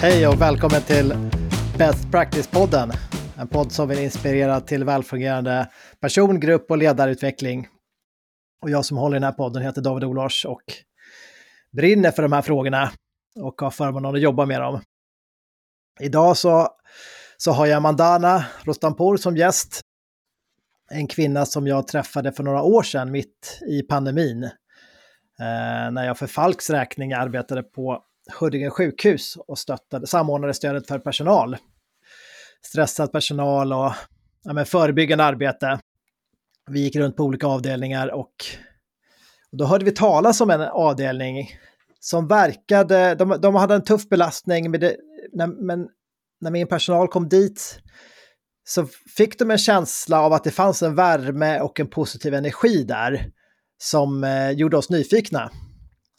Hej och välkommen till Best Practice-podden. En podd som vill inspirera till välfungerande person, grupp och ledarutveckling. Och jag som håller i den här podden heter David Olars och brinner för de här frågorna och har förmånen att jobba med dem. Idag så, så har jag Mandana Rostanpour som gäst. En kvinna som jag träffade för några år sedan mitt i pandemin. Eh, när jag för Falks räkning arbetade på Huddinge sjukhus och stöttade, samordnade stödet för personal. Stressad personal och ja, men förebyggande arbete. Vi gick runt på olika avdelningar och, och då hörde vi talas om en avdelning som verkade, de, de hade en tuff belastning, men, det, när, men när min personal kom dit så fick de en känsla av att det fanns en värme och en positiv energi där som eh, gjorde oss nyfikna.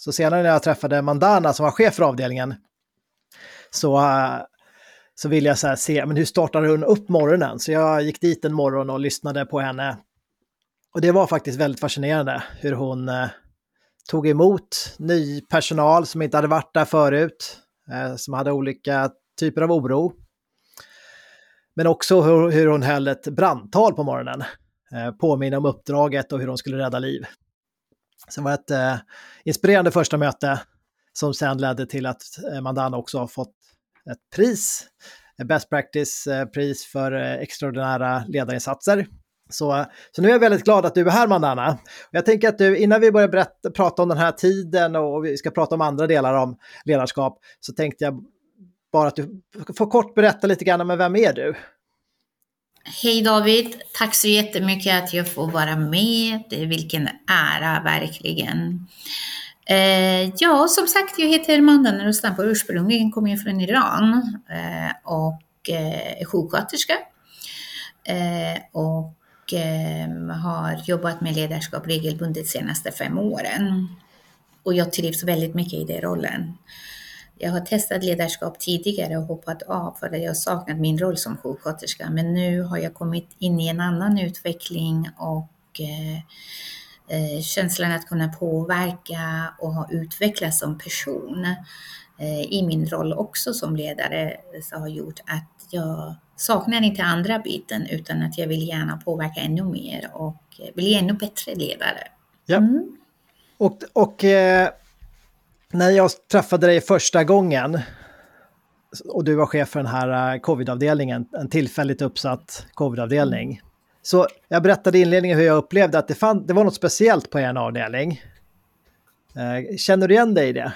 Så senare när jag träffade Mandana som var chef för avdelningen så, eh, så ville jag så se, men hur startar hon upp morgonen? Så jag gick dit en morgon och lyssnade på henne. Och det var faktiskt väldigt fascinerande hur hon eh, tog emot ny personal som inte hade varit där förut, eh, som hade olika typer av oro. Men också hur, hur hon höll ett brandtal på morgonen, påminna om uppdraget och hur hon skulle rädda liv. Så det var ett eh, inspirerande första möte som sen ledde till att eh, Mandana också har fått ett pris, ett Best Practice-pris eh, för eh, extraordinära ledarinsatser. Så, så nu är jag väldigt glad att du är här Mandana. Jag tänker att du, innan vi börjar berätta, prata om den här tiden och vi ska prata om andra delar om ledarskap, så tänkte jag bara att du får kort berätta lite grann, men vem är du? Hej David! Tack så jättemycket att jag får vara med. Vilken ära verkligen. Eh, ja, som sagt, jag heter Mandan och Ursprungligen kommer jag från Iran eh, och eh, är sjuksköterska. Eh, och eh, har jobbat med ledarskap regelbundet de senaste fem åren. Och jag trivs väldigt mycket i den rollen. Jag har testat ledarskap tidigare och hoppat av för att jag saknat min roll som sjuksköterska. Men nu har jag kommit in i en annan utveckling och eh, eh känslan att kunna påverka och ha utvecklats som person eh, i min roll också som ledare så har gjort att jag saknar inte andra biten utan att jag vill gärna påverka ännu mer och bli ännu bättre ledare. Ja. Mm. Och, och eh när jag träffade dig första gången och du var chef för den här eh, covidavdelningen, en tillfälligt uppsatt covidavdelning. Så jag berättade i inledningen hur jag upplevde att det, fann, det var något speciellt på er avdelning. Eh, känner du igen dig i det?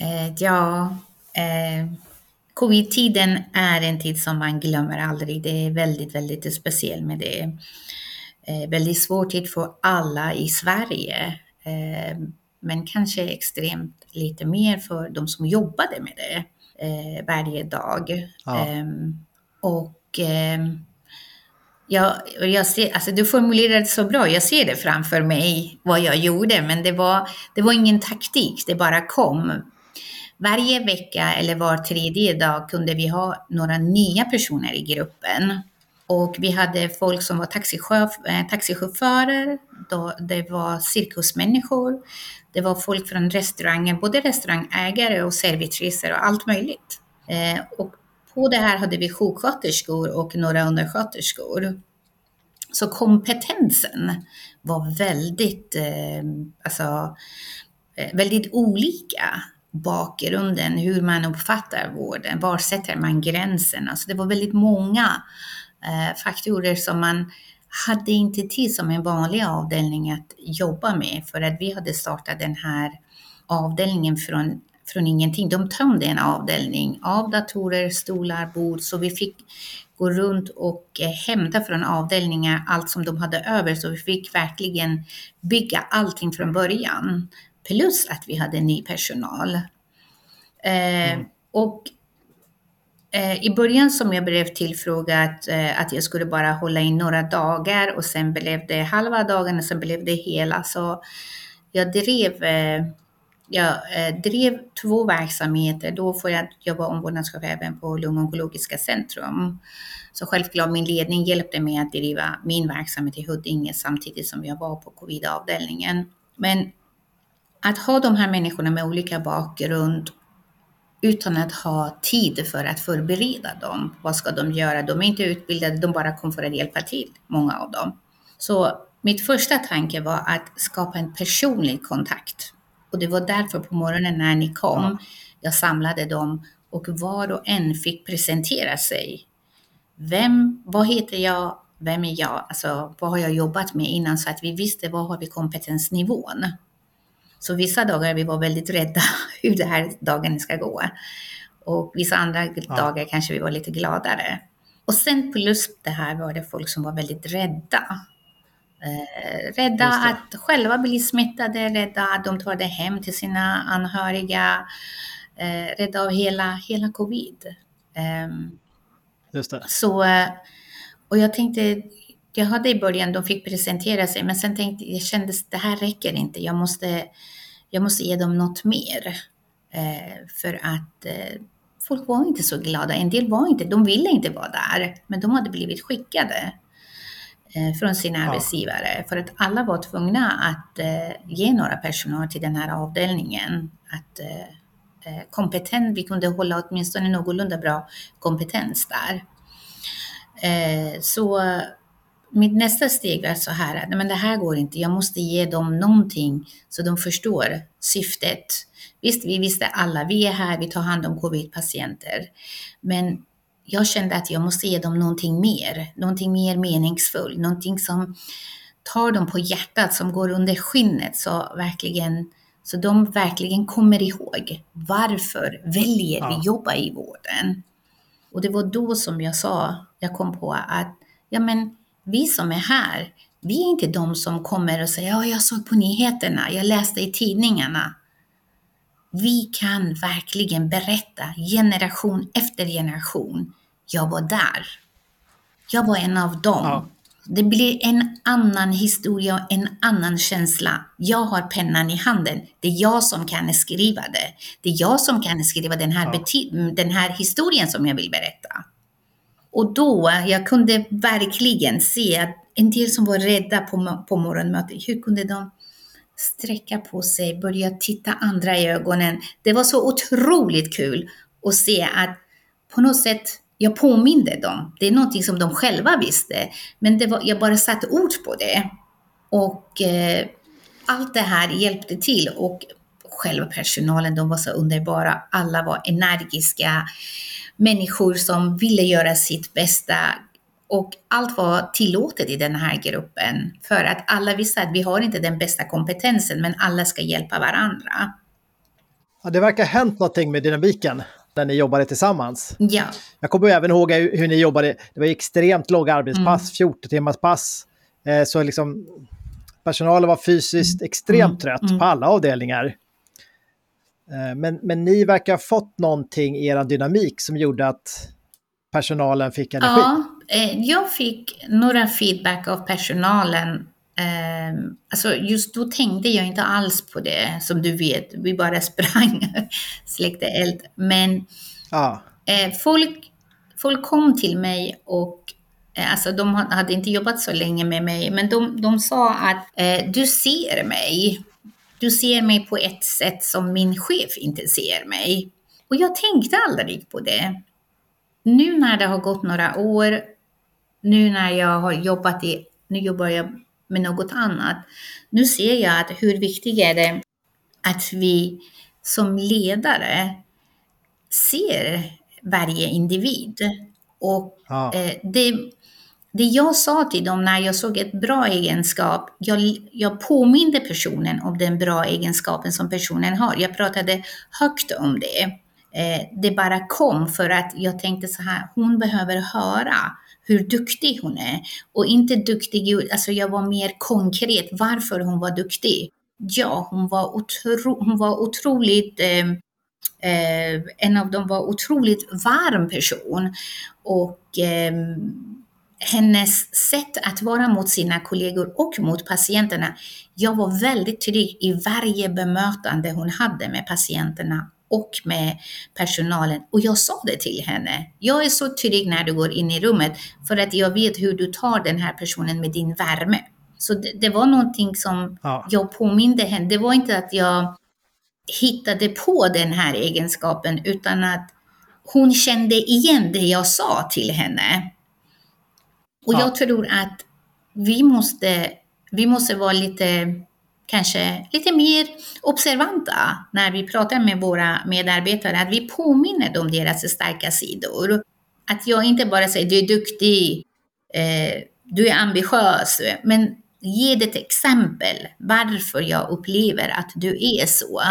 Eh, ja, eh, covid-tiden är en tid som man glömmer aldrig. Det är väldigt, väldigt speciellt med det. Eh, väldigt svår tid för alla i Sverige. Eh, men kanske extremt lite mer för de som jobbade med det eh, varje dag. Ja. Eh, och eh, jag, jag ser, alltså du formulerade det så bra, jag ser det framför mig vad jag gjorde, men det var, det var ingen taktik, det bara kom. Varje vecka eller var tredje dag kunde vi ha några nya personer i gruppen. Och vi hade folk som var taxichauff eh, taxichaufförer, då det var cirkusmänniskor, det var folk från restauranger, både restaurangägare och servitriser och allt möjligt. Eh, och på det här hade vi sjuksköterskor och några undersköterskor. Så kompetensen var väldigt, eh, alltså, eh, väldigt olika. Bakgrunden, hur man uppfattar vården, var sätter man gränsen? Alltså det var väldigt många faktorer som man hade inte tid som en vanlig avdelning att jobba med för att vi hade startat den här avdelningen från, från ingenting. De tömde en avdelning av datorer, stolar, bord så vi fick gå runt och eh, hämta från avdelningar allt som de hade över så vi fick verkligen bygga allting från början. Plus att vi hade ny personal. Eh, mm. Och Eh, Eh, I början som jag blev tillfrågad eh, att jag skulle bara hålla in några dagar och sen blev det halva dagen och sen blev det hela. Så jag drev, eh, jag eh, drev två verksamheter. Då får jag jobba omvårdnadschef även på Lungonkologiska centrum. Så självklart min ledning hjälpte mig att driva min verksamhet i Huddinge samtidigt som jag var på covidavdelningen. Men att ha de här människorna med olika bakgrund utan att ha tid för att förbereda dem. Vad ska de göra? De är inte utbildade, de bara kom för att hjälpa till, många av dem. Så mitt första tanke var att skapa en personlig kontakt. Och det var därför på morgonen när ni kom, ja. jag samlade dem och var och en fick presentera sig. Vem, vad heter jag, vem är jag, alltså vad har jag jobbat med innan så att vi visste vad har vi kompetensnivån. Så vissa dagar vi var väldigt rädda hur det här dagen ska gå. Och vissa andra ja. dagar kanske vi var lite gladare. Och sen plus det här var det folk som var väldigt rädda. Eh, rädda att själva bli smittade, rädda att de tar det hem till sina anhöriga, eh, rädda av hela, hela covid. Eh, Just det. Så, och jag tänkte, jag hade i början, de fick presentera sig, men sen tänkte jag, kände att det här räcker inte, jag måste, jag måste ge dem något mer. Eh, för att eh, folk var inte så glada, en del var inte, de ville inte vara där, men de hade blivit skickade eh, från sina ja. arbetsgivare för att alla var tvungna att eh, ge några personal till den här avdelningen. Att eh, eh, kompetent, vi kunde hålla åtminstone någorlunda bra kompetens där. så mitt nästa steg är så här, nej men det här går inte, jag måste ge dem någonting så de förstår syftet. Visst, vi visste alla, vi är här, vi tar hand om covid-patienter. Men jag kände att jag måste ge dem någonting mer, någonting mer meningsfullt, någonting som tar dem på hjärtat, som går under skinnet, så, verkligen, så de verkligen kommer ihåg varför väljer ja. vi jobba i vården? Och det var då som jag sa, jag kom på att ja men vi som är här, vi är inte de som kommer och säger ja, jag såg på nyheterna, jag läste i tidningarna. Vi kan verkligen berätta generation efter generation. Jag var där. Jag var en av dem. Ja. Det blir en annan historia, en annan känsla. Jag har pennan i handen. Det är jag som kan skriva det. Det är jag som kan skriva den här, ja. den här historien som jag vill berätta. Och då, jag kunde verkligen se att en del som var rädda på, på morgonmötet, hur kunde de sträcka på sig, börja titta andra i ögonen. Det var så otroligt kul att se att på något sätt jag påminde dem. Det är någonting som de själva visste, men det var, jag bara satte ord på det. Och eh, allt det här hjälpte till och själva personalen, de var så underbara. Alla var energiska människor som ville göra sitt bästa och allt var tillåtet i den här gruppen för att alla visste att vi har inte den bästa kompetensen men alla ska hjälpa varandra. Ja, det verkar ha hänt någonting med dynamiken när ni jobbade tillsammans. Ja. Jag kommer även ihåg hur ni jobbade, det var extremt långa arbetspass, mm. 14 timmars pass. Eh, så liksom personalen var fysiskt mm. extremt mm. trött mm. på alla avdelningar. Eh, men, men ni verkar ha fått någonting i er dynamik som gjorde att personalen fick energi. Ja, eh, jag fick några feedback av personalen. Ehm, alltså just då tänkte jag inte alls på det, som du vet. Vi bara sprang, släckte eld. Men ja. Eh, folk, folk kom till mig och Alltså de hade inte jobbat så länge med mig, men de, de sa att du ser mig. Du ser mig på ett sätt som min chef inte ser mig. Och jag tänkte aldrig på det. Nu när det har gått några år, nu när jag har jobbat i, nu jobbar jag med något annat. Nu ser jag att hur viktigt är det att vi som ledare ser varje individ. Och ja. eh, det, det jag sa till dem när jag såg ett bra egenskap, jag, jag påminde personen om den bra egenskapen som personen har. Jag pratade högt om det. Eh, det bara kom för att jag tänkte så här, hon behöver höra hur duktig hon är. Och inte duktig, alltså jag var mer konkret varför hon var duktig. Ja, hon var, otro, hon var otroligt eh, eh, en av dem var otroligt varm person och eh, hennes sätt att vara mot sina kollegor och mot patienterna. Jag var väldigt trygg i varje bemötande hon hade med patienterna och med personalen. Och jag sa det till henne. Jag är så trygg när du går in i rummet för att jag vet hur du tar den här personen med din värme. Så det, det var någonting som ja. jag påminde henne. Det var inte att jag hittade på den här egenskapen utan att hon kände igen det jag sa till henne. Och ja. jag tror att vi måste, vi måste vara lite, kanske lite mer observanta när vi pratar med våra medarbetare, att vi påminner dem deras starka sidor. Att jag inte bara säger du är duktig, eh, du är ambitiös, men ge det ett exempel varför jag upplever att du är så.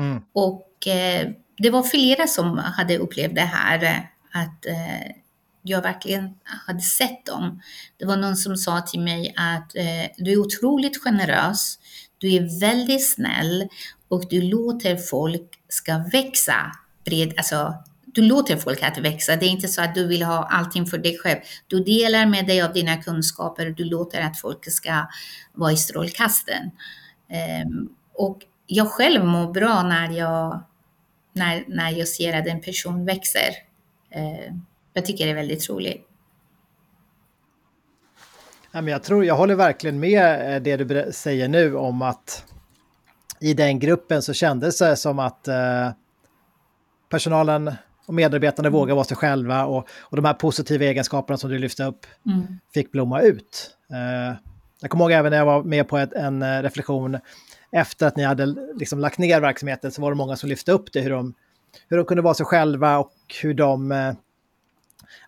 Mm. Och eh, det var flera som hade upplevt det här, att eh, jag verkligen hade sett dem. Det var någon som sa till mig att eh, du är otroligt generös, du är väldigt snäll och du låter folk ska växa bred, alltså du låter folk att växa. Det är inte så att du vill ha allting för dig själv. Du delar med dig av dina kunskaper. Du låter att folk ska vara i strålkasten. Um, ehm, och jag själv mår bra när jag, när, när jag ser att en person växer. Uh, jag tycker det är väldigt roligt. Jag, tror, jag håller verkligen med eh, det du säger nu om att i den gruppen så kändes det som att eh, personalen och medarbetarna mm. vågar vara sig själva och, och de här positiva egenskaperna som du lyfte upp mm. fick blomma ut. Uh, jag kommer ihåg även när jag var med på ett, en reflektion efter att ni hade liksom lagt ner verksamheten så var det många som lyfte upp det, hur de, hur de kunde vara sig själva och hur de...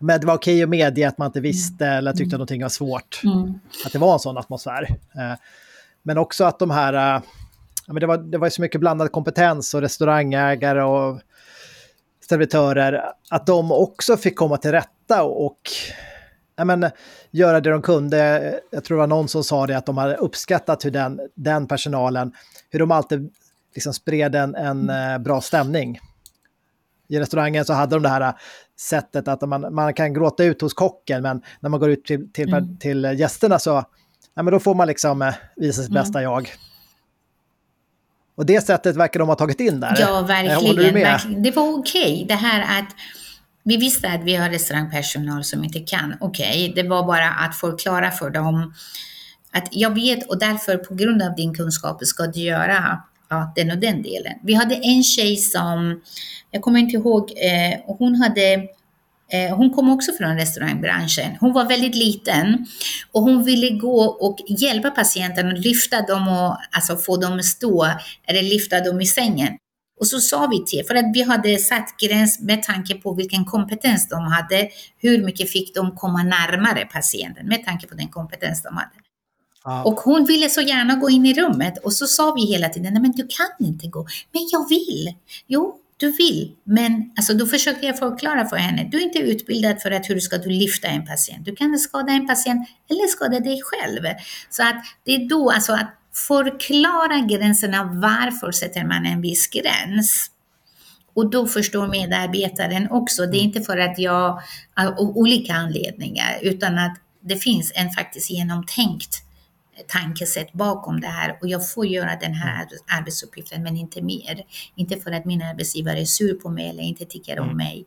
Men det var okej att medge att man inte visste mm. eller tyckte att någonting var svårt. Mm. Att det var en sån atmosfär. men också att de här... ja, men det, var, det var så mycket blandad kompetens och restaurangägare och servitörer, att de också fick komma till rätta och ja, men, göra det de kunde. Jag tror det var någon som sa det att de hade uppskattat hur den, den personalen, hur de alltid liksom spred en, en mm. Eh, bra stämning. I restaurangen så hade de det här sättet att man, man kan gråta ut hos kocken, men när man går ut till, till, mm. till gästerna så ja, men då får man liksom eh, visa sitt mm. bästa jag. Och det sättet verkar de ha tagit in där. Ja, verkligen. verkligen. Det var okej. Okay. Det här att vi visste att vi har restaurangpersonal som inte kan. Okej, okay. det var bara att förklara för dem att jag vet och därför på grund av din kunskap ska du göra ja, den och den delen. Vi hade en tjej som, jag kommer inte ihåg, eh, hon hade eh, hon kom också från restaurangbranschen. Hon var väldigt liten och hon ville gå och hjälpa patienten och lyfta dem och alltså få dem att stå eller lyfta dem i sängen. Och så sa vi till, för att vi hade satt gräns med tanke på vilken kompetens de hade, hur mycket fick de komma närmare patienten med tanke på den kompetens de hade. Ja. Och hon ville så gärna gå in i rummet och så sa vi hela tiden, nej men du kan inte gå. Men jag vill. Jo, du vill, men alltså, då försöker jag förklara för henne. Du är inte utbildad för att hur ska du lyfta en patient. Du kan skada en patient eller skada dig själv. Så att det är då alltså att förklara gränserna. Varför sätter man en viss gräns? Och då förstår medarbetaren också. Det är inte för att jag, av olika anledningar, utan att det finns en faktiskt genomtänkt tankesätt bakom det här och jag får göra den här mm. arbetsuppgiften men inte mer. Inte för att min arbetsgivare är sur på mig eller inte tycker om mm. mig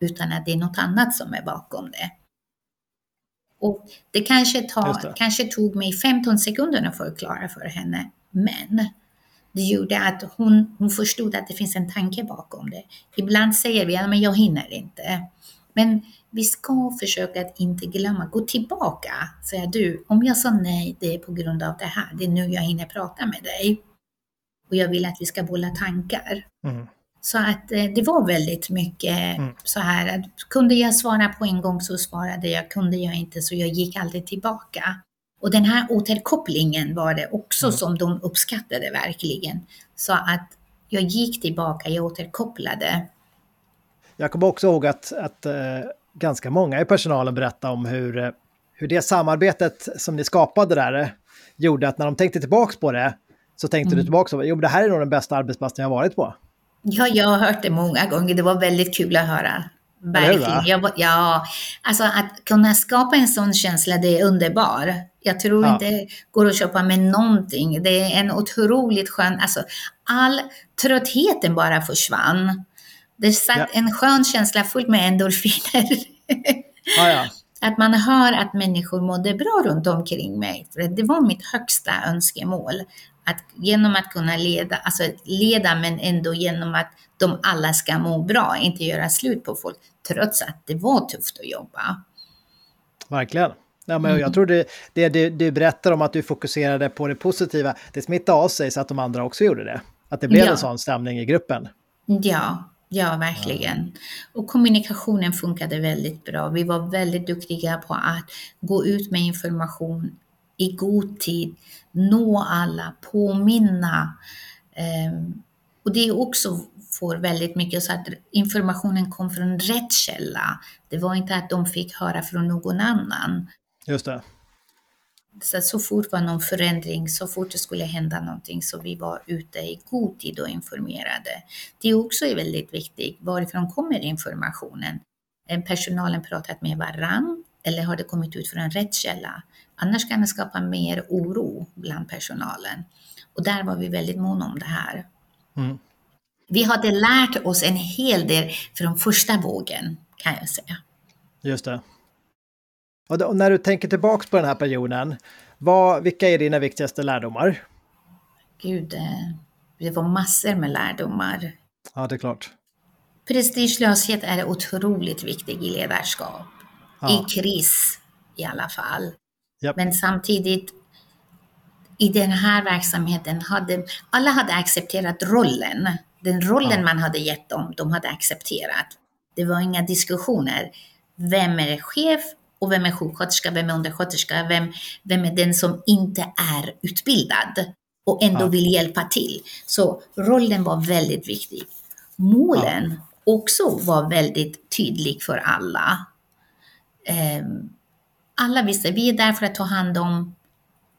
utan att det är något annat som är bakom det. Och det kanske, tar, det. kanske tog mig 15 sekunder att förklara för henne men det gjorde att hon, hon förstod att det finns en tanke bakom det. Ibland säger vi att jag hinner inte. Men vi ska försöka att inte glömma, gå tillbaka, säga du, om jag sa nej, det är på grund av det här, det är nu jag hinner prata med dig. Och jag vill att vi ska bolla tankar. Mm. Så att eh, det var väldigt mycket mm. så här att kunde jag svara på en gång så svarade jag, kunde jag inte så jag gick aldrig tillbaka. Och den här återkopplingen var det också mm. som de uppskattade verkligen. Så att jag gick tillbaka, jag återkopplade. Jag kommer också ihåg att, att uh ganska många i personalen berätta om hur, eh, hur det samarbetet som ni skapade där eh, gjorde att när de tänkte tillbaka på det så tänkte mm. du tillbaka så, jo det här är nog den bästa arbetsplatsen jag har varit på. Ja, jag har hört det många gånger. Det var väldigt kul att höra. Verkligen. Jag, ja, alltså att kunna skapa en sån känsla, det är underbar. Jag tror ja. inte det går att köpa med någonting. Det är en otroligt skön, alltså all tröttheten bara försvann. Det satt ja. en skön känsla fullt med endorfiner. Ah, ja. att man hör att människor mådde bra runt omkring mig. För det var mitt högsta önskemål. Att genom att kunna leda, alltså leda men ändå genom att de alla ska må bra, inte göra slut på folk, trots att det var tufft att jobba. Verkligen. Ja, men Jag tror det, det du, du berättar om att du fokuserade på det positiva, det smittade av sig så att de andra också gjorde det. Att det blev ja. en sån stämning i gruppen. Ja, ja verkligen. Och kommunikationen funkade väldigt bra. Vi var väldigt duktiga på att gå ut med information i god tid, nå alla, påminna. Um, och det är också får väldigt mycket så att informationen kom från rätt källa. Det var inte att de fick höra från någon annan. Just det. Så, så fort var någon förändring, så fort det skulle hända någonting, så vi var ute i god tid och informerade. Det är också väldigt viktigt, varifrån kommer informationen? Är personalen pratat med varann eller har det kommit ut från rätt källa? Annars kan det skapa mer oro bland personalen. Och där var vi väldigt måna om det här. Mm. Vi hade lärt oss en hel del från första vågen, kan jag säga. Just det. Och, då, och när du tänker tillbaka på den här perioden, vad, vilka är dina viktigaste lärdomar? Gud, eh, det var massor med lärdomar. Ja, det är klart. Prestigelöshet är otroligt viktig i ledarskap. Ja. I kris i alla fall. Yep. Men samtidigt, i den här verksamheten hade alla hade accepterat rollen. Den rollen ja. man hade gett dem, de hade accepterat. Det var inga diskussioner. Vem är chef och vem är sjuksköterska, vem är undersköterska, vem, vem är den som inte är utbildad och ändå ja. vill hjälpa till. Så rollen var väldigt viktig. Målen ja. också var väldigt tydlig för alla. Um, alla visste, vi är där för att ta hand om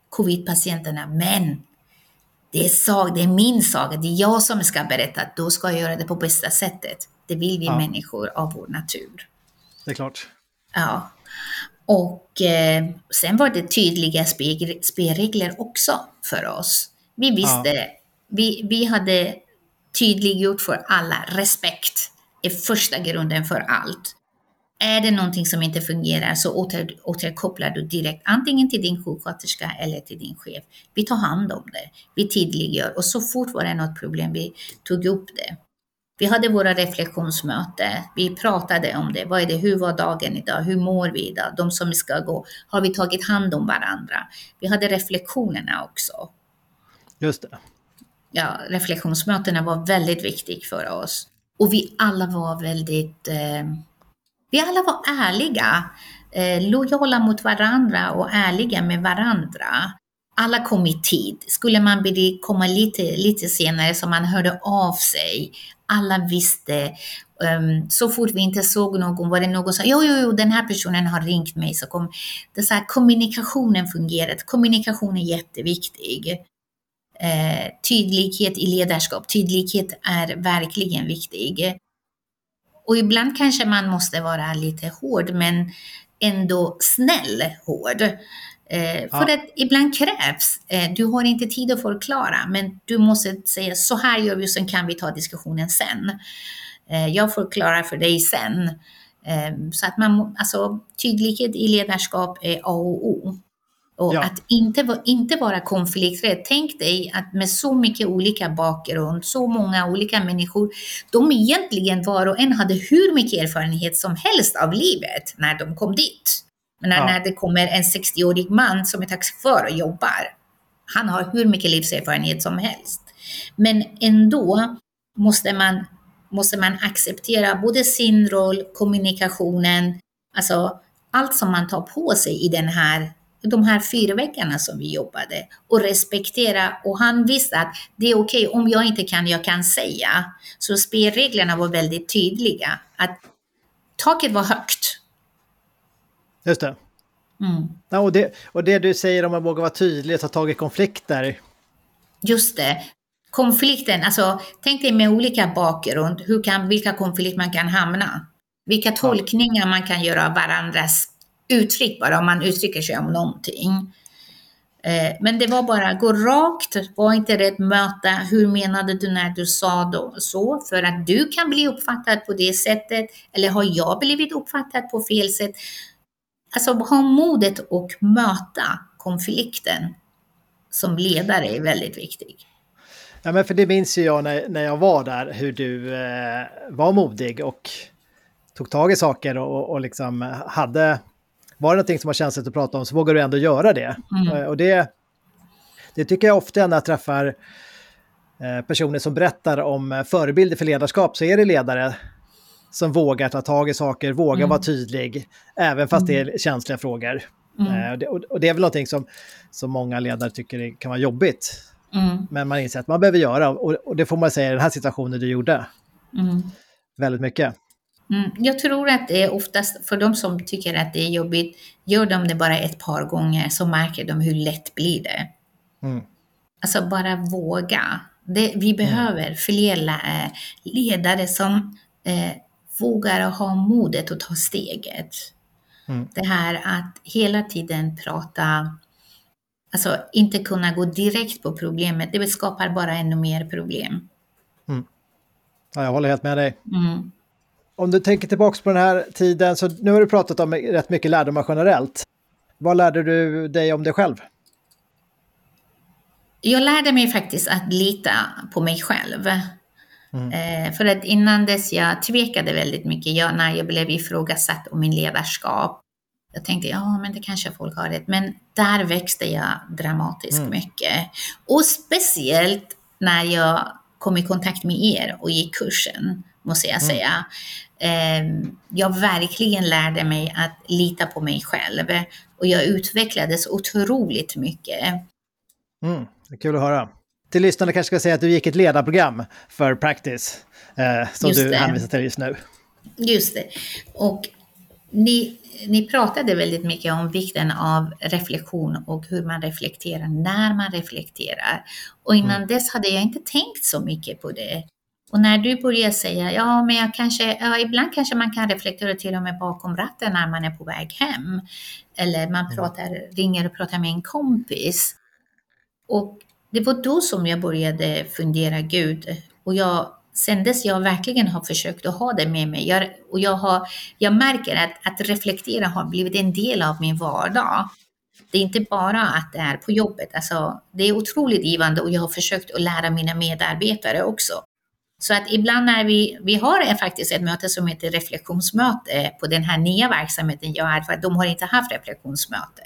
covid-patienterna, men det är, sak, det är min sak, det är jag som ska berätta, då ska jag göra det på bästa sättet. Det vill vi ja. människor av vår natur. Det är klart. Ja. Och eh, sen var det tydliga spelregler också för oss. Vi visste, ja. vi, vi hade tydliggjort för alla, respekt är första grunden för allt. Är det någonting som inte fungerar så åter, återkopplar du direkt antingen till din sjuksköterska eller till din chef. Vi tar hand om det, vi tydliggör och så fort var det något problem vi tog upp det. Vi hade våra reflektionsmöten, vi pratade om det. Vad är det, hur var dagen idag? Hur mår vi idag? De som ska gå, har vi tagit hand om varandra? Vi hade reflektionerna också. Just det. Ja, reflektionsmötena var väldigt viktiga för oss. Och vi alla var väldigt eh, vi alla var ärliga, eh, lojala mot varandra och ärliga med varandra. Alla kom i tid. Skulle man komma lite, lite senare så man hörde av sig. Alla visste. Um, så fort vi inte såg någon var det någon som sa jo, jo, jo, den här personen har ringt mig. Så kom, det så här, kommunikationen fungerade. Kommunikation är jätteviktig. Uh, tydlighet i ledarskap. Tydlighet är verkligen viktig. Och ibland kanske man måste vara lite hård, men ändå snäll hård. Eh, ja. För att ibland krävs, eh, du har inte tid att förklara, men du måste säga så här gör vi sen kan vi ta diskussionen sen. Eh, jag förklarar för dig sen. Eh, så att man, alltså tydlighet i ledarskap är A och O. Och ja. att inte, inte vara konflikträdd. Tänk dig att med så mycket olika bakgrund, så många olika människor, de egentligen var och en hade hur mycket erfarenhet som helst av livet när de kom dit. Men ja. när det kommer en 60-årig man som är taxichaufför och jobbar, han har hur mycket livserfarenhet som helst. Men ändå måste man, måste man acceptera både sin roll, kommunikationen, alltså allt som man tar på sig i den här de här fyra veckorna som vi jobbade och respektera och han visste att det är okej okay, om jag inte kan, jag kan säga. Så spelreglerna var väldigt tydliga att taket var högt. Just det. Mm. Ja, och, det och det du säger om att våga vara tydlig, ta tag i konflikter. Just det. Konflikten, alltså tänk dig med olika bakgrund, hur kan, vilka konflikter man kan hamna. Vilka tolkningar man kan göra av varandras uttryck bara, om man uttrycker sig om någonting. Eh, men det var bara gå rakt, var inte rädd möta, hur menade du när du sa då, så? För att du kan bli uppfattad på det sättet, eller har jag blivit uppfattad på fel sätt? Alltså ha modet och möta konflikten som ledare är väldigt viktigt. Ja, men för det minns ju jag när, när jag var där, hur du eh, var modig och tog tag i saker och, och liksom hade... Var det någonting som var känsligt att prata om så vågar du ändå göra det. Mm. Eh, och det, det tycker jag ofta när jag träffar eh, personer som berättar om förebilder för ledarskap så är det ledare som vågar ta tag i saker, vågar mm. vara tydlig, även fast mm. det är känsliga frågor. Mm. Eh, och, det, och, det, är väl någonting som, som många ledare tycker kan vara jobbigt. Mm. Men man inser att man behöver göra, och, och, det får man säga i den här situationen du gjorde. Mm. Väldigt mycket. Mm. Jag tror att det är oftast för de som tycker att det är jobbigt, gör de det bara ett par gånger så märker de hur lätt blir det. Mm. Alltså bara våga. Det, vi behöver fler ledare som eh, vågar ha modet att ta steget. Mm. Det här att hela tiden prata, alltså inte kunna gå direkt på problemet, det skapar bara ännu mer problem. Mm. Ja, jag håller helt med dig. Mm. Om du tänker tillbaka på den här tiden, så nu har du pratat om rätt mycket lärdomar generellt. Vad lärde du dig om dig själv? Jag lärde mig faktiskt att lita på mig själv. Mm. Eh, för att innan dess jag tvekade väldigt mycket, jag, när jag blev ifrågasatt om min ledarskap. Jag tänkte, ja men det kanske folk har rätt, men där växte jag dramatiskt mm. mycket. Och speciellt när jag kom i kontakt med er och gick kursen, måste jag mm. säga. Eh, jag verkligen lärde mig att lita på mig själv och jag utvecklades otroligt mycket. Mm, det är kul att höra till lyssnarna kanske ska säga att du gick ett ledarprogram för Practice, eh, som just du det. hänvisar till just nu. Just det. Och ni, ni pratade väldigt mycket om vikten av reflektion och hur man reflekterar när man reflekterar. Och innan mm. dess hade jag inte tänkt så mycket på det. Och när du börjar säga, ja men jag kanske, ja, ibland kanske man kan reflektera till och med bakom ratten när man är på väg hem. Eller man mm. pratar, ringer och pratar med en kompis. Och det var då som jag började fundera, Gud, och jag, sen dess jag verkligen har försökt att ha det med mig. Jag, och jag, har, jag märker att, att reflektera har blivit en del av min vardag. Det är inte bara att det är på jobbet, alltså, det är otroligt givande och jag har försökt att lära mina medarbetare också. Så att ibland när vi, vi har faktiskt ett möte som heter reflektionsmöte på den här nya verksamheten jag är, för att de har inte haft reflektionsmöte.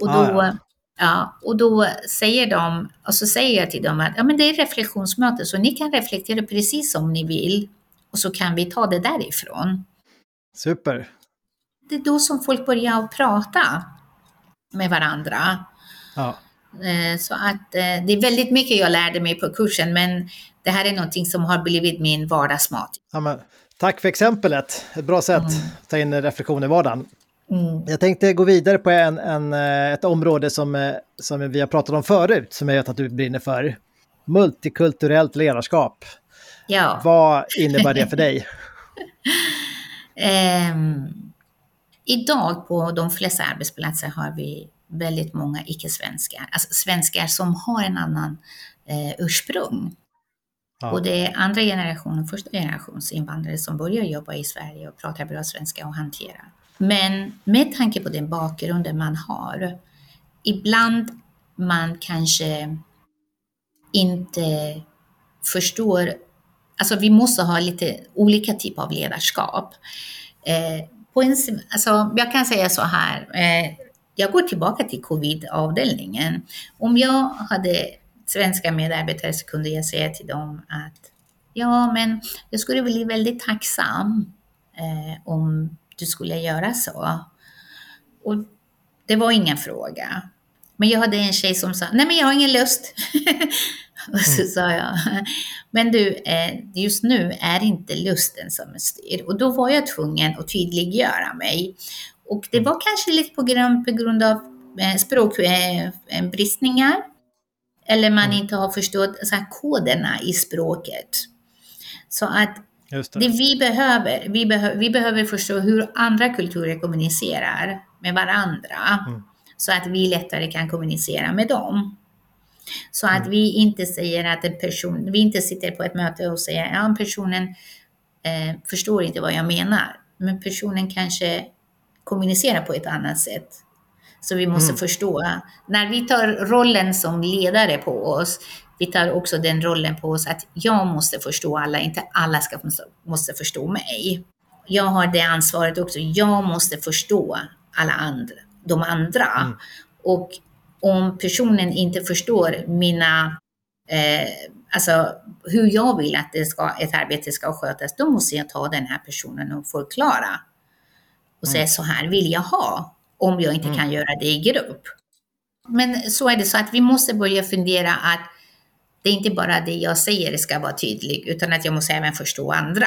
Och då, ah, ja. Ja, och då säger de, och så säger jag till dem att ja, men det är reflektionsmöte, så ni kan reflektera precis som ni vill och så kan vi ta det därifrån. Super. Det är då som folk börjar prata med varandra. Ja. Eh, så att eh, det är väldigt mycket jag lärde mig på kursen, men det här är någonting som har blivit min vardagsmat. Ja, men, tack för exemplet. Ett bra sätt mm. att ta in reflektion i vardagen. Mm. Jag tänkte gå vidare på en, en, eh, ett område som, eh, som vi har pratat om förut, som jag vet att du brinner för. Multikulturellt ledarskap. Ja. Vad innebär det för dig? um, idag på de flesta arbetsplatser har vi väldigt många icke-svenskar, alltså svenskar som har en annan eh, ursprung. Ja. Och det är andra generationen, första generations invandrare som börjar jobba i Sverige och pratar bra svenska och hanterar. Men med tanke på den bakgrunden man har, ibland man kanske inte förstår, alltså vi måste ha lite olika typer av ledarskap. Eh, på en, alltså jag kan säga så här, eh, jag går tillbaka till covid-avdelningen. Om jag hade svenska medarbetare så kunde jag säga till dem att ja, men jag skulle bli väldigt tacksam eh, om du skulle göra så. Och det var ingen fråga. Men jag hade en tjej som sa, nej men jag har ingen lust. och så mm. sa jag, men du, eh, just nu är inte lusten som styr. Och då var jag tvungen att tydliggöra mig. Och det mm. var kanske lite på grund, på grund av eh, språkbristningar. Eller man mm. inte har förstått så koderna i språket. Så att det. det. vi behöver, vi, behö vi behöver förstå hur andra kulturer kommunicerar med varandra. Mm. Så att vi lättare kan kommunicera med dem. Så att mm. vi inte säger att en person, vi inte sitter på ett möte och säger ja personen eh, förstår inte vad jag menar. Men personen kanske kommunicera på ett annat sätt. Så vi måste mm. förstå, när vi tar rollen som ledare på oss, vi tar också den rollen på oss att jag måste förstå alla, inte alla ska, måste förstå mig. Jag har det ansvaret också, jag måste förstå alla andra, de andra. Mm. Och om personen inte förstår mina, eh, alltså hur jag vill att det ska, ett arbete ska skötas, då måste jag ta den här personen och förklara. Och säga mm. så här vill jag ha, om jag inte mm. kan göra det i grupp. Men så är det så att vi måste börja fundera att det är inte bara det jag säger ska vara tydligt, utan att jag måste även förstå andra.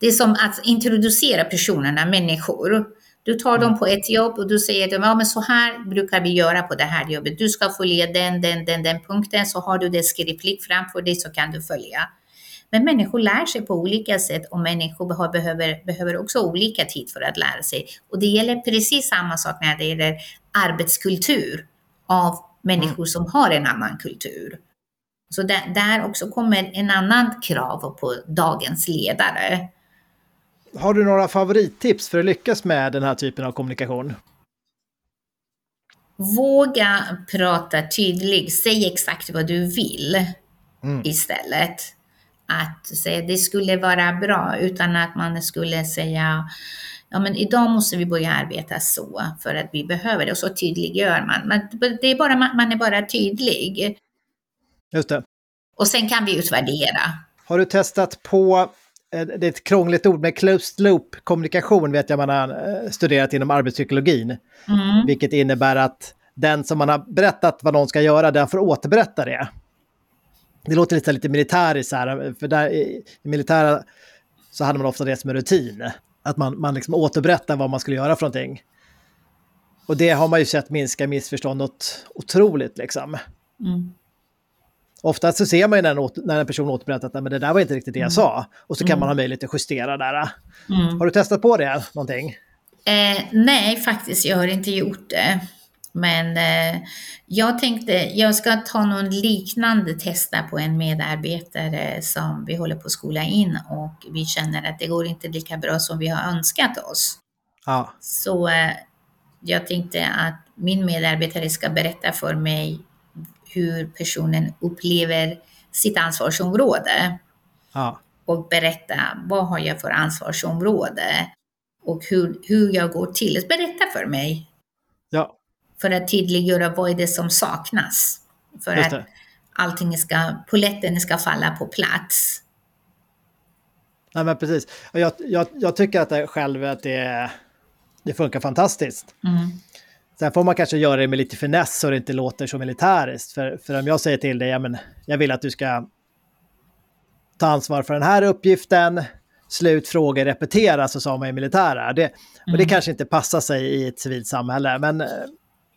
Det är som att introducera personerna, människor. Du tar dem mm. på ett jobb och du säger dem, ja men så här brukar vi göra på det här jobbet. Du ska följa den, den, den, den punkten, så har du det skriftligt framför dig så kan du följa. Men människor lär sig på olika sätt och människor har, behöver, behöver också olika tid för att lära sig. Och det gäller precis samma sak när det gäller arbetskultur av människor mm. som har en annan kultur. Så där, där också kommer en annan krav på dagens ledare. Har du några favorittips för att lyckas med den här typen av kommunikation? Våga prata tydligt, säg exakt vad du vill mm. istället. Att säga det skulle vara bra utan att man skulle säga ja men idag måste vi börja arbeta så för att vi behöver det och så tydliggör man. Men det är bara, man är bara tydlig. Just det. Och sen kan vi utvärdera. Har du testat på Eh, det är ett krångligt ord, med closed loop kommunikation vet jag man har eh, studerat inom arbetspsykologin. Mm. Vilket innebär att den som man har berättat vad någon ska göra, den får återberätta det. Det låter lite, lite militäriskt här, för där i, i militära så hade man ofta det som en rutin. Att man, man liksom återberättar vad man skulle göra för någonting. Och det har man ju sett minska missförstånd något otroligt liksom. Mm. Oftast så ser man ju när en, när en person återberättar att men det där var inte riktigt det jag mm. sa. Och så kan mm. man ha möjlighet att justera där. Mm. Har du testat på det någonting? Eh, nej, faktiskt, jag har inte gjort det. Men eh, jag tänkte, jag ska ta någon liknande testa på en medarbetare som vi håller på att skola in och vi känner att det går inte lika bra som vi har önskat oss. Ja. Så eh, jag tänkte att min medarbetare ska berätta för mig hur personen upplever sitt ansvarsområde. Ja. Och berätta vad har jag för ansvarsområde och hur, hur jag går till. Berätta för mig. Ja. För att tydliggöra vad är det som saknas. För att allting ska, poletten ska falla på plats. Nej men precis. Jag, jag, jag tycker att det själv att det, det funkar fantastiskt. Mm. Sen får man kanske göra det med lite finess så det inte låter så militäriskt. För, för om jag säger till dig, ja, men jag vill att du ska ta ansvar för den här uppgiften, slut, frågor, repetera, så sa man i militära. Det, mm. Och det kanske inte passar sig i ett civilt samhälle, men,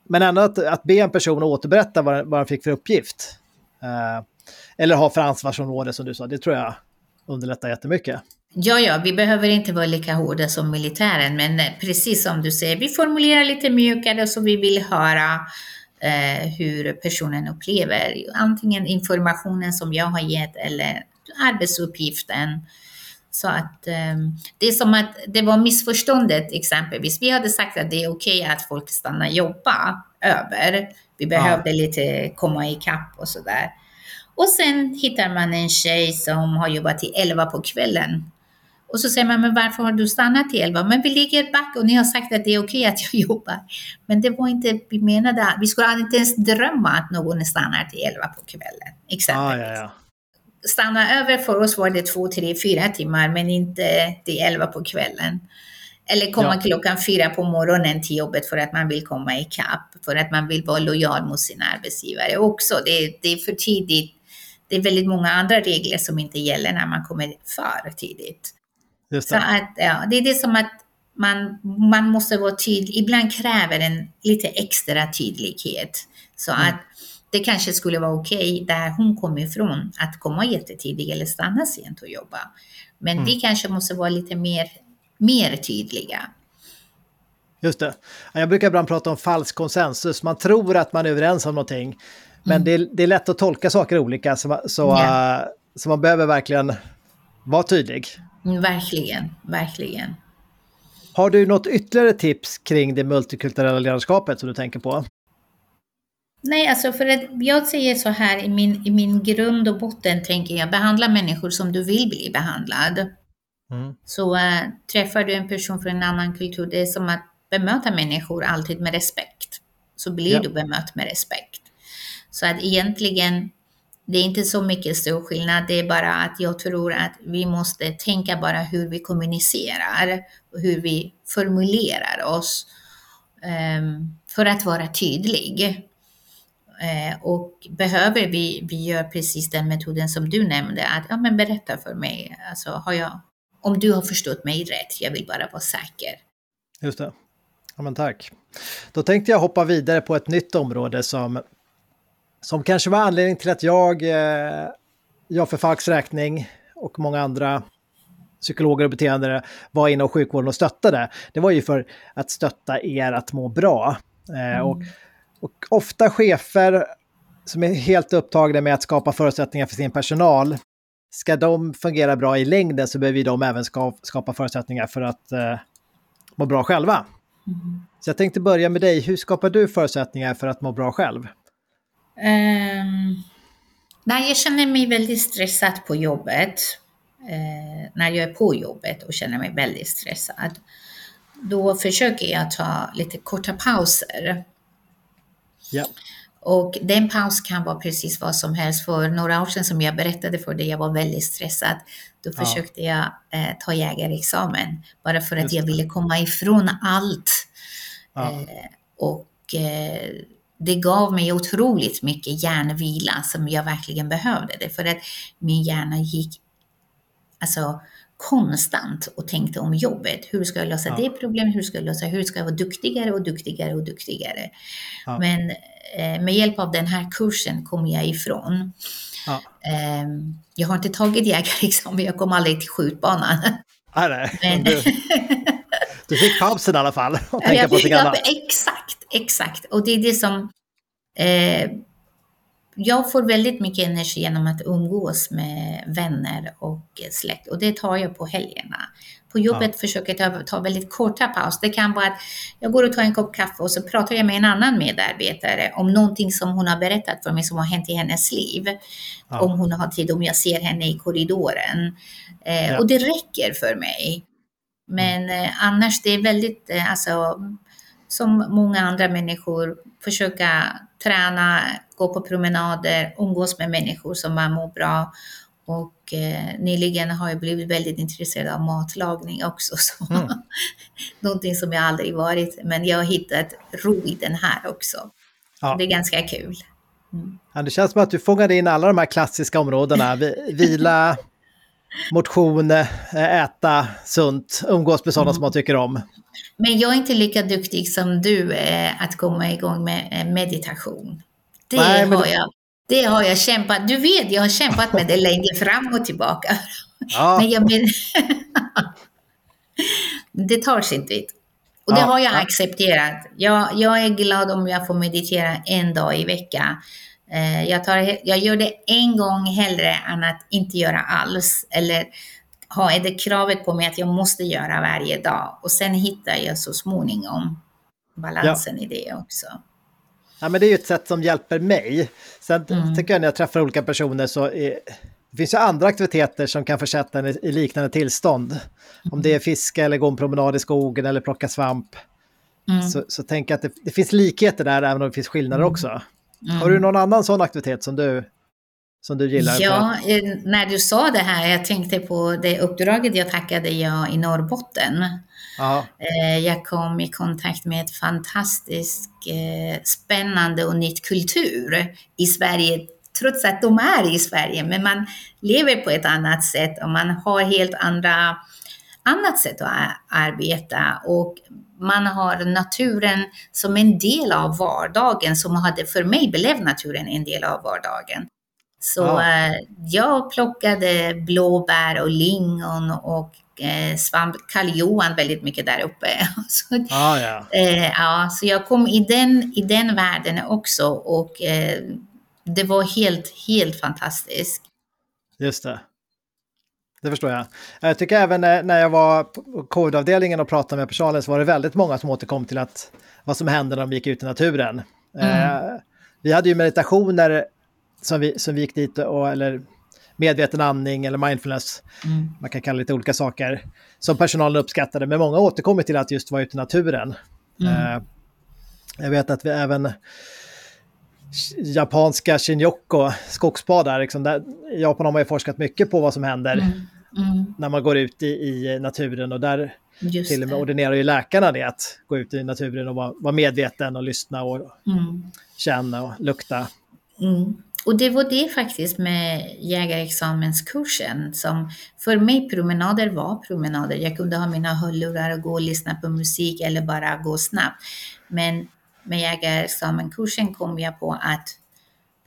men ändå att, att be en person återberätta vad, vad den fick för uppgift. Uh, eller ha för ansvarsområde som du sa, det tror jag underlättar jättemycket. Ja, ja, vi behöver inte vara lika hårda som militären, men eh, precis som du säger, vi formulerar lite mjukare så vi vill höra eh, hur personen upplever antingen informationen som jag har gett eller arbetsuppgiften. Så att eh, det är som att det var missförståndet exempelvis. Vi hade sagt att det är okej okay att folk stannar jobba över. Vi behövde ja. lite komma ikapp och sådär. Och sen hittar man en tjej som har jobbat till 11 på kvällen och så säger man, men varför har du stannat till 11? Men vi ligger back och ni har sagt att det är okej att jag jobbar. Men det var inte, vi menade, vi skulle inte ens drömma att någon stannar till 11 på kvällen. Exempelvis. Ah, ja, ja. Stanna över för oss var det två, tre, fyra timmar, men inte till 11 på kvällen. Eller komma ja. klockan fyra på morgonen till jobbet för att man vill komma ikapp, för att man vill vara lojal mot sin arbetsgivare också. Det, det är för tidigt. Det är väldigt många andra regler som inte gäller när man kommer för tidigt. Just det. Så att, ja, det är det som att man, man måste vara tydlig. Ibland kräver en lite extra tydlighet. Så mm. att det kanske skulle vara okej okay, där hon kommer ifrån att komma jättetidigt eller stanna sent och jobba. Men mm. vi kanske måste vara lite mer, mer tydliga. Just det. Jag brukar ibland prata om falsk konsensus. Man tror att man är överens om någonting. Men mm. det, är, det, är, lätt att tolka saker olika. Så, så, yeah. så man behöver verkligen vara tydlig. Verkligen, verkligen. Har du något ytterligare tips kring det multikulturella ledarskapet som du tänker på? Nej, alltså för att jag säger så här i min, i min grund och botten tänker jag behandla människor som du vill bli behandlad. Mm. Så äh, träffar du en person från en annan kultur, det är som att bemöta människor alltid med respekt. Så blir ja. du bemött med respekt. Så att egentligen, det är inte så mycket stor skillnad, det är bara att jag tror att vi måste tänka bara hur vi kommunicerar och hur vi formulerar oss um, för att vara tydlig. Eh, och behöver vi, vi gör precis den metoden som du nämnde, att ja, men berätta för mig, alltså, har jag, om du har förstått mig rätt, jag vill bara vara säker. Just det. Ja, men tack. Då tänkte jag hoppa vidare på ett nytt område som, som kanske var anledningen till att jag, eh, jag för Falks räkning och många andra psykologer och beteendare var inom sjukvården och stöttade. Det var ju för att stötta er att må bra. Eh, mm. och och ofta chefer som är helt upptagna med att skapa förutsättningar för sin personal, ska de fungera bra i längden så behöver de även skapa förutsättningar för att eh, må bra själva. Mm. Så jag tänkte börja med dig, hur skapar du förutsättningar för att må bra själv? Um, när jag känner mig väldigt stressad på jobbet, eh, när jag är på jobbet och känner mig väldigt stressad, då försöker jag ta lite korta pauser Ja. Och den paus kan vara precis vad som helst. För några år sedan som jag berättade för dig, jag var väldigt stressad. Då ja. försökte jag eh, ta jägarexamen. Bara för att jag ville komma ifrån allt. Ja. Eh, och eh, det gav mig otroligt mycket hjärnvila som jag verkligen behövde. Det för att min hjärna gick alltså, konstant och tänkte om jobbet. Hur ska jag lösa ja. det problemet? Hur ska jag lösa? Hur ska jag vara duktigare och duktigare och duktigare? Ja. Men eh, med hjälp av den här kursen kom jag ifrån. Ja. Eh, jag har inte tagit jägarexamen, jag kom aldrig till skjutbanan. Nej, nej. Men... Du, du, fick pausen i alla fall och tänka jag på sig annat. Exakt, exakt. Och det är det som eh, jag får väldigt mycket energi genom att umgås med vänner och släkt och det tar jag på helgerna. På jobbet ja. försöker jag ta, väldigt korta paus. Det kan vara att jag går och tar en kopp kaffe och så pratar jag med en annan medarbetare om någonting som hon har berättat för mig som har hänt i hennes liv. Ja. Om hon har tid, om jag ser henne i korridoren. Eh, ja. Och det räcker för mig. Men eh, annars det är väldigt, eh, alltså som många andra människor, försöka träna, gå på promenader, umgås med människor som man mår bra. Och eh, nyligen har jag blivit väldigt intresserad av matlagning också. Så mm. Någonting som jag aldrig varit, men jag har hittat ro i den här också. Ja. Det är ganska kul. Mm. Ja, det känns som att du fångade in alla de här klassiska områdena. Vila, motion, eh, äta sunt, umgås med sådana mm. som man tycker om. Men jag är inte lika duktig som du eh, att komma igång med eh, meditation. Det, Nej, har det... jag, det har jag kämpat, du vet jag har kämpat med det länge fram och tillbaka. Ja. Men jag men... det tar sin tid. Och det ja, har jag ja. accepterat. Jag, jag är glad om jag får meditera en dag i veckan. Eh, jag, tar, jag gör det en gång hellre än att inte göra alls. Eller ha det kravet på mig att jag måste göra varje dag. Och sen hittar jag så småningom balansen ja. i det också. Ja, men det är ju ett sätt som hjälper mig. Sen mm. tycker jag när jag träffar olika personer så är, det finns ju andra aktiviteter som kan försätta en i liknande tillstånd. Mm. Om det är fiska eller gå en promenad i skogen eller plocka svamp. Mm. Så, så tänk att det, det, finns likheter där även om det finns skillnader mm. också. Mm. Har du någon annan sån aktivitet som du, som du gillar? Ja, eh, när du sa det här, jag tänkte på det uppdraget jag tackade jag i Norrbotten. Aha. Eh, jag kom i kontakt med ett fantastiskt eh, spännande och nytt kultur i Sverige, trots att de är i Sverige, men man lever på ett annat sätt och man har helt andra annat sätt att arbeta och man har naturen som en del av vardagen, som hade för mig blev naturen en del av vardagen. Så ja. eh, jag plockade blåbär och lingon och eh, svamp, karljohan väldigt mycket där uppe. så, ah, ja. Eh, ja, så jag kom i den, i den världen också och eh, det var helt, helt fantastiskt. Just det. Det förstår jag. Jag tycker även när jag var på covid-avdelningen och pratade med personalen så var det väldigt många som återkom till att vad som hände när de gick ut i naturen. Mm. Eh, vi hade ju meditationer som vi, som vi gick dit och, eller medveten andning eller mindfulness, mm. man kan kalla det lite olika saker, som personalen uppskattade. Men många återkommer till att just vara ute i naturen. Mm. Eh, jag vet att vi även japanska Shinjoko, skogsbadar, liksom där, Japan har man ju forskat mycket på vad som händer mm. Mm. när man går ut i, i naturen och där Just till och med ordinerar ju läkarna det att gå ut i naturen och vara, vara medveten och lyssna och mm. känna och lukta. Mm. Och det var det faktiskt med jägarexamenskursen som för mig promenader var promenader. Jag kunde ha mina hörlurar och gå och lyssna på musik eller bara gå snabbt. Men med jägarexamenkursen kom jag på att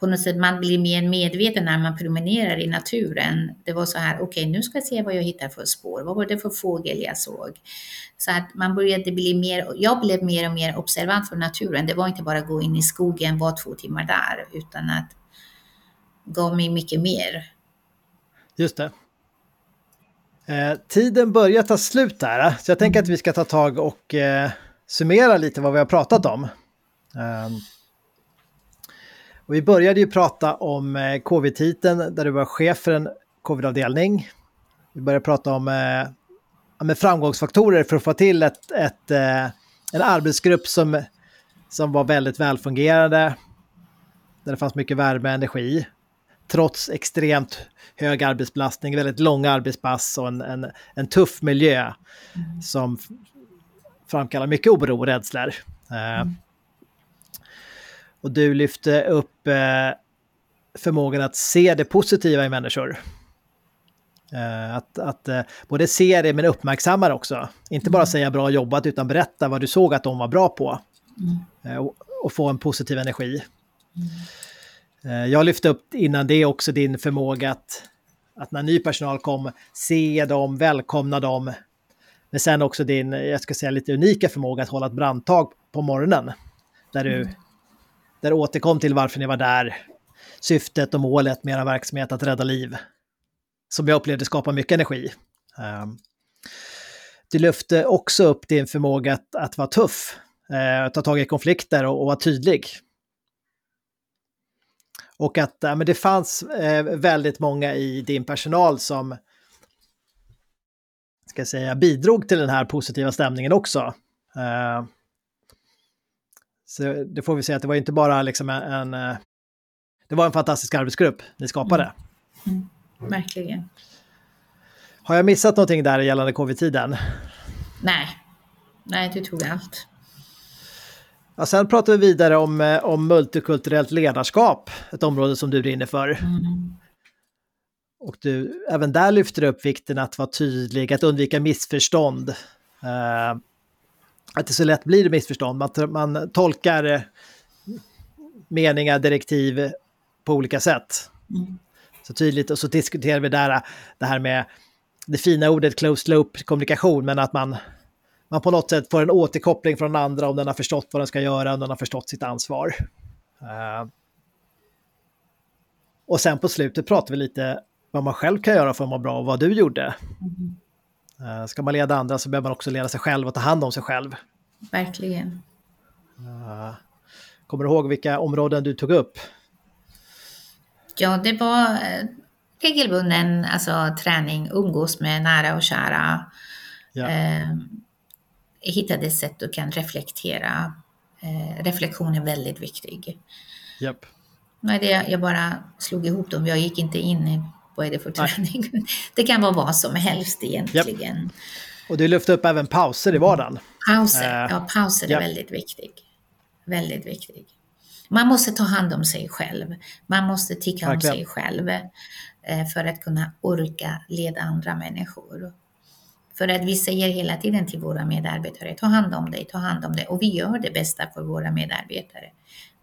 på något sätt man blir mer medveten när man promenerar i naturen. Det var så här, okej okay, nu ska jag se vad jag hittar för spår. Vad var det för fågel jag såg? Så att man började bli mer, jag blev mer och mer observant för naturen. Det var inte bara att gå in i skogen, vara två timmar där, utan att gav mig mycket mer. Just det. Eh, tiden börjar ta slut där, så jag tänker att vi ska ta tag och eh, summera lite vad vi har pratat om. Eh, och vi började ju prata om eh, covid-titeln där du var chef för en covid-avdelning. Vi började prata om eh, med framgångsfaktorer för att få till ett, ett, eh, en arbetsgrupp som, som var väldigt välfungerande. Där det fanns mycket värme och energi trots extremt hög arbetsbelastning, väldigt långa arbetspass och en, en, en tuff miljö mm. som framkallar mycket oro och rädslor. Eh, mm. Och du lyfte upp eh, förmågan att se det positiva i människor. Uh, att, att uh, både se det men uppmärksamma det också. Inte bara mm. säga bra jobbat utan berätta vad du såg att de var bra på. Mm. Uh, och, och, få en positiv energi. Mm. Eh, jag lyfte upp innan det också din förmåga att, att när ny personal kom, se dem, välkomna dem. Men sen också din, jag ska säga lite unika förmåga att hålla ett brandtag på morgonen. Där du, mm där återkom till varför ni var där, syftet och målet med er verksamhet att rädda liv. Som jag upplevde skapar mycket energi. Ehm, um, du lyfte också upp din förmåga att, att vara tuff, eh, ta tag i konflikter och, och vara tydlig. Och att ja, men det fanns eh, väldigt många i din personal som ska säga, bidrog till den här positiva stämningen också. Eh, så det får vi säga att det var inte bara liksom en, en eh, det var en fantastisk arbetsgrupp ni skapade. Mm. Mm. Verkligen. Har jag missat någonting där gällande covid-tiden? Nej, nej du tog allt. Ja, sen pratar vi vidare om, eh, om multikulturellt ledarskap, ett område som du brinner för. Mm. Och du, även där lyfter du upp vikten att vara tydlig, att undvika missförstånd. Uh, att det så lätt blir missförstånd, man, man tolkar eh, meningar, direktiv på olika sätt. Mm. Så tydligt, och så diskuterar vi där det här med det fina ordet closed loop kommunikation, men att man man på något sätt får en återkoppling från den andra om den har förstått vad den ska göra, om den har förstått sitt ansvar. Uh, och sen på slutet pratar vi lite vad man själv kan göra för att må bra och vad du gjorde. Mm. Uh, ska man leda andra så behöver man också leda sig själv och ta hand om sig själv. Verkligen. Uh, kommer du ihåg vilka områden du tog upp? Ja, det var regelbunden alltså, träning, umgås med nära och kära. Ja. Ehm, hittade sätt du kan reflektera. Eh, reflektion är väldigt viktig. Yep. Nej, det, jag bara slog ihop dem. Jag gick inte in i vad är det för träning. Nej. Det kan vara vad som helst egentligen. Yep. Och du lyfte upp även pauser i vardagen. Pauser, uh, ja pauser är yep. väldigt viktig. Väldigt viktig. Man måste ta hand om sig själv. Man måste tycka Verkligen. om sig själv eh, för att kunna orka leda andra människor. För att vi säger hela tiden till våra medarbetare, ta hand om dig, ta hand om dig. Och vi gör det bästa för våra medarbetare.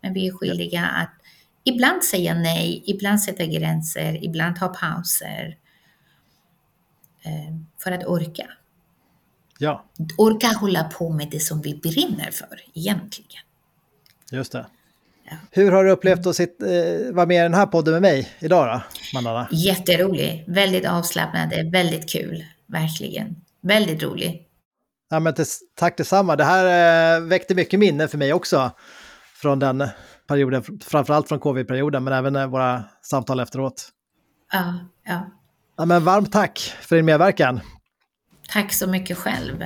Men vi är skyldiga att ibland säga nej, ibland sätta gränser, ibland ta pauser. Eh, för att orka. Ja. Orka hålla på med det som vi brinner för egentligen. Just det. Hur har du upplevt att sitt, eh, vara med i den här podden med mig idag då, Mandana? Jätterolig, väldigt avslappnad, väldigt kul, verkligen. Väldigt rolig. Ja, men tack detsamma. Det här eh, väckte mycket minne för mig också från den perioden, framförallt från covid-perioden, men även eh, våra samtal efteråt. Ja, ja. ja men varmt tack för din medverkan. Tack så mycket själv.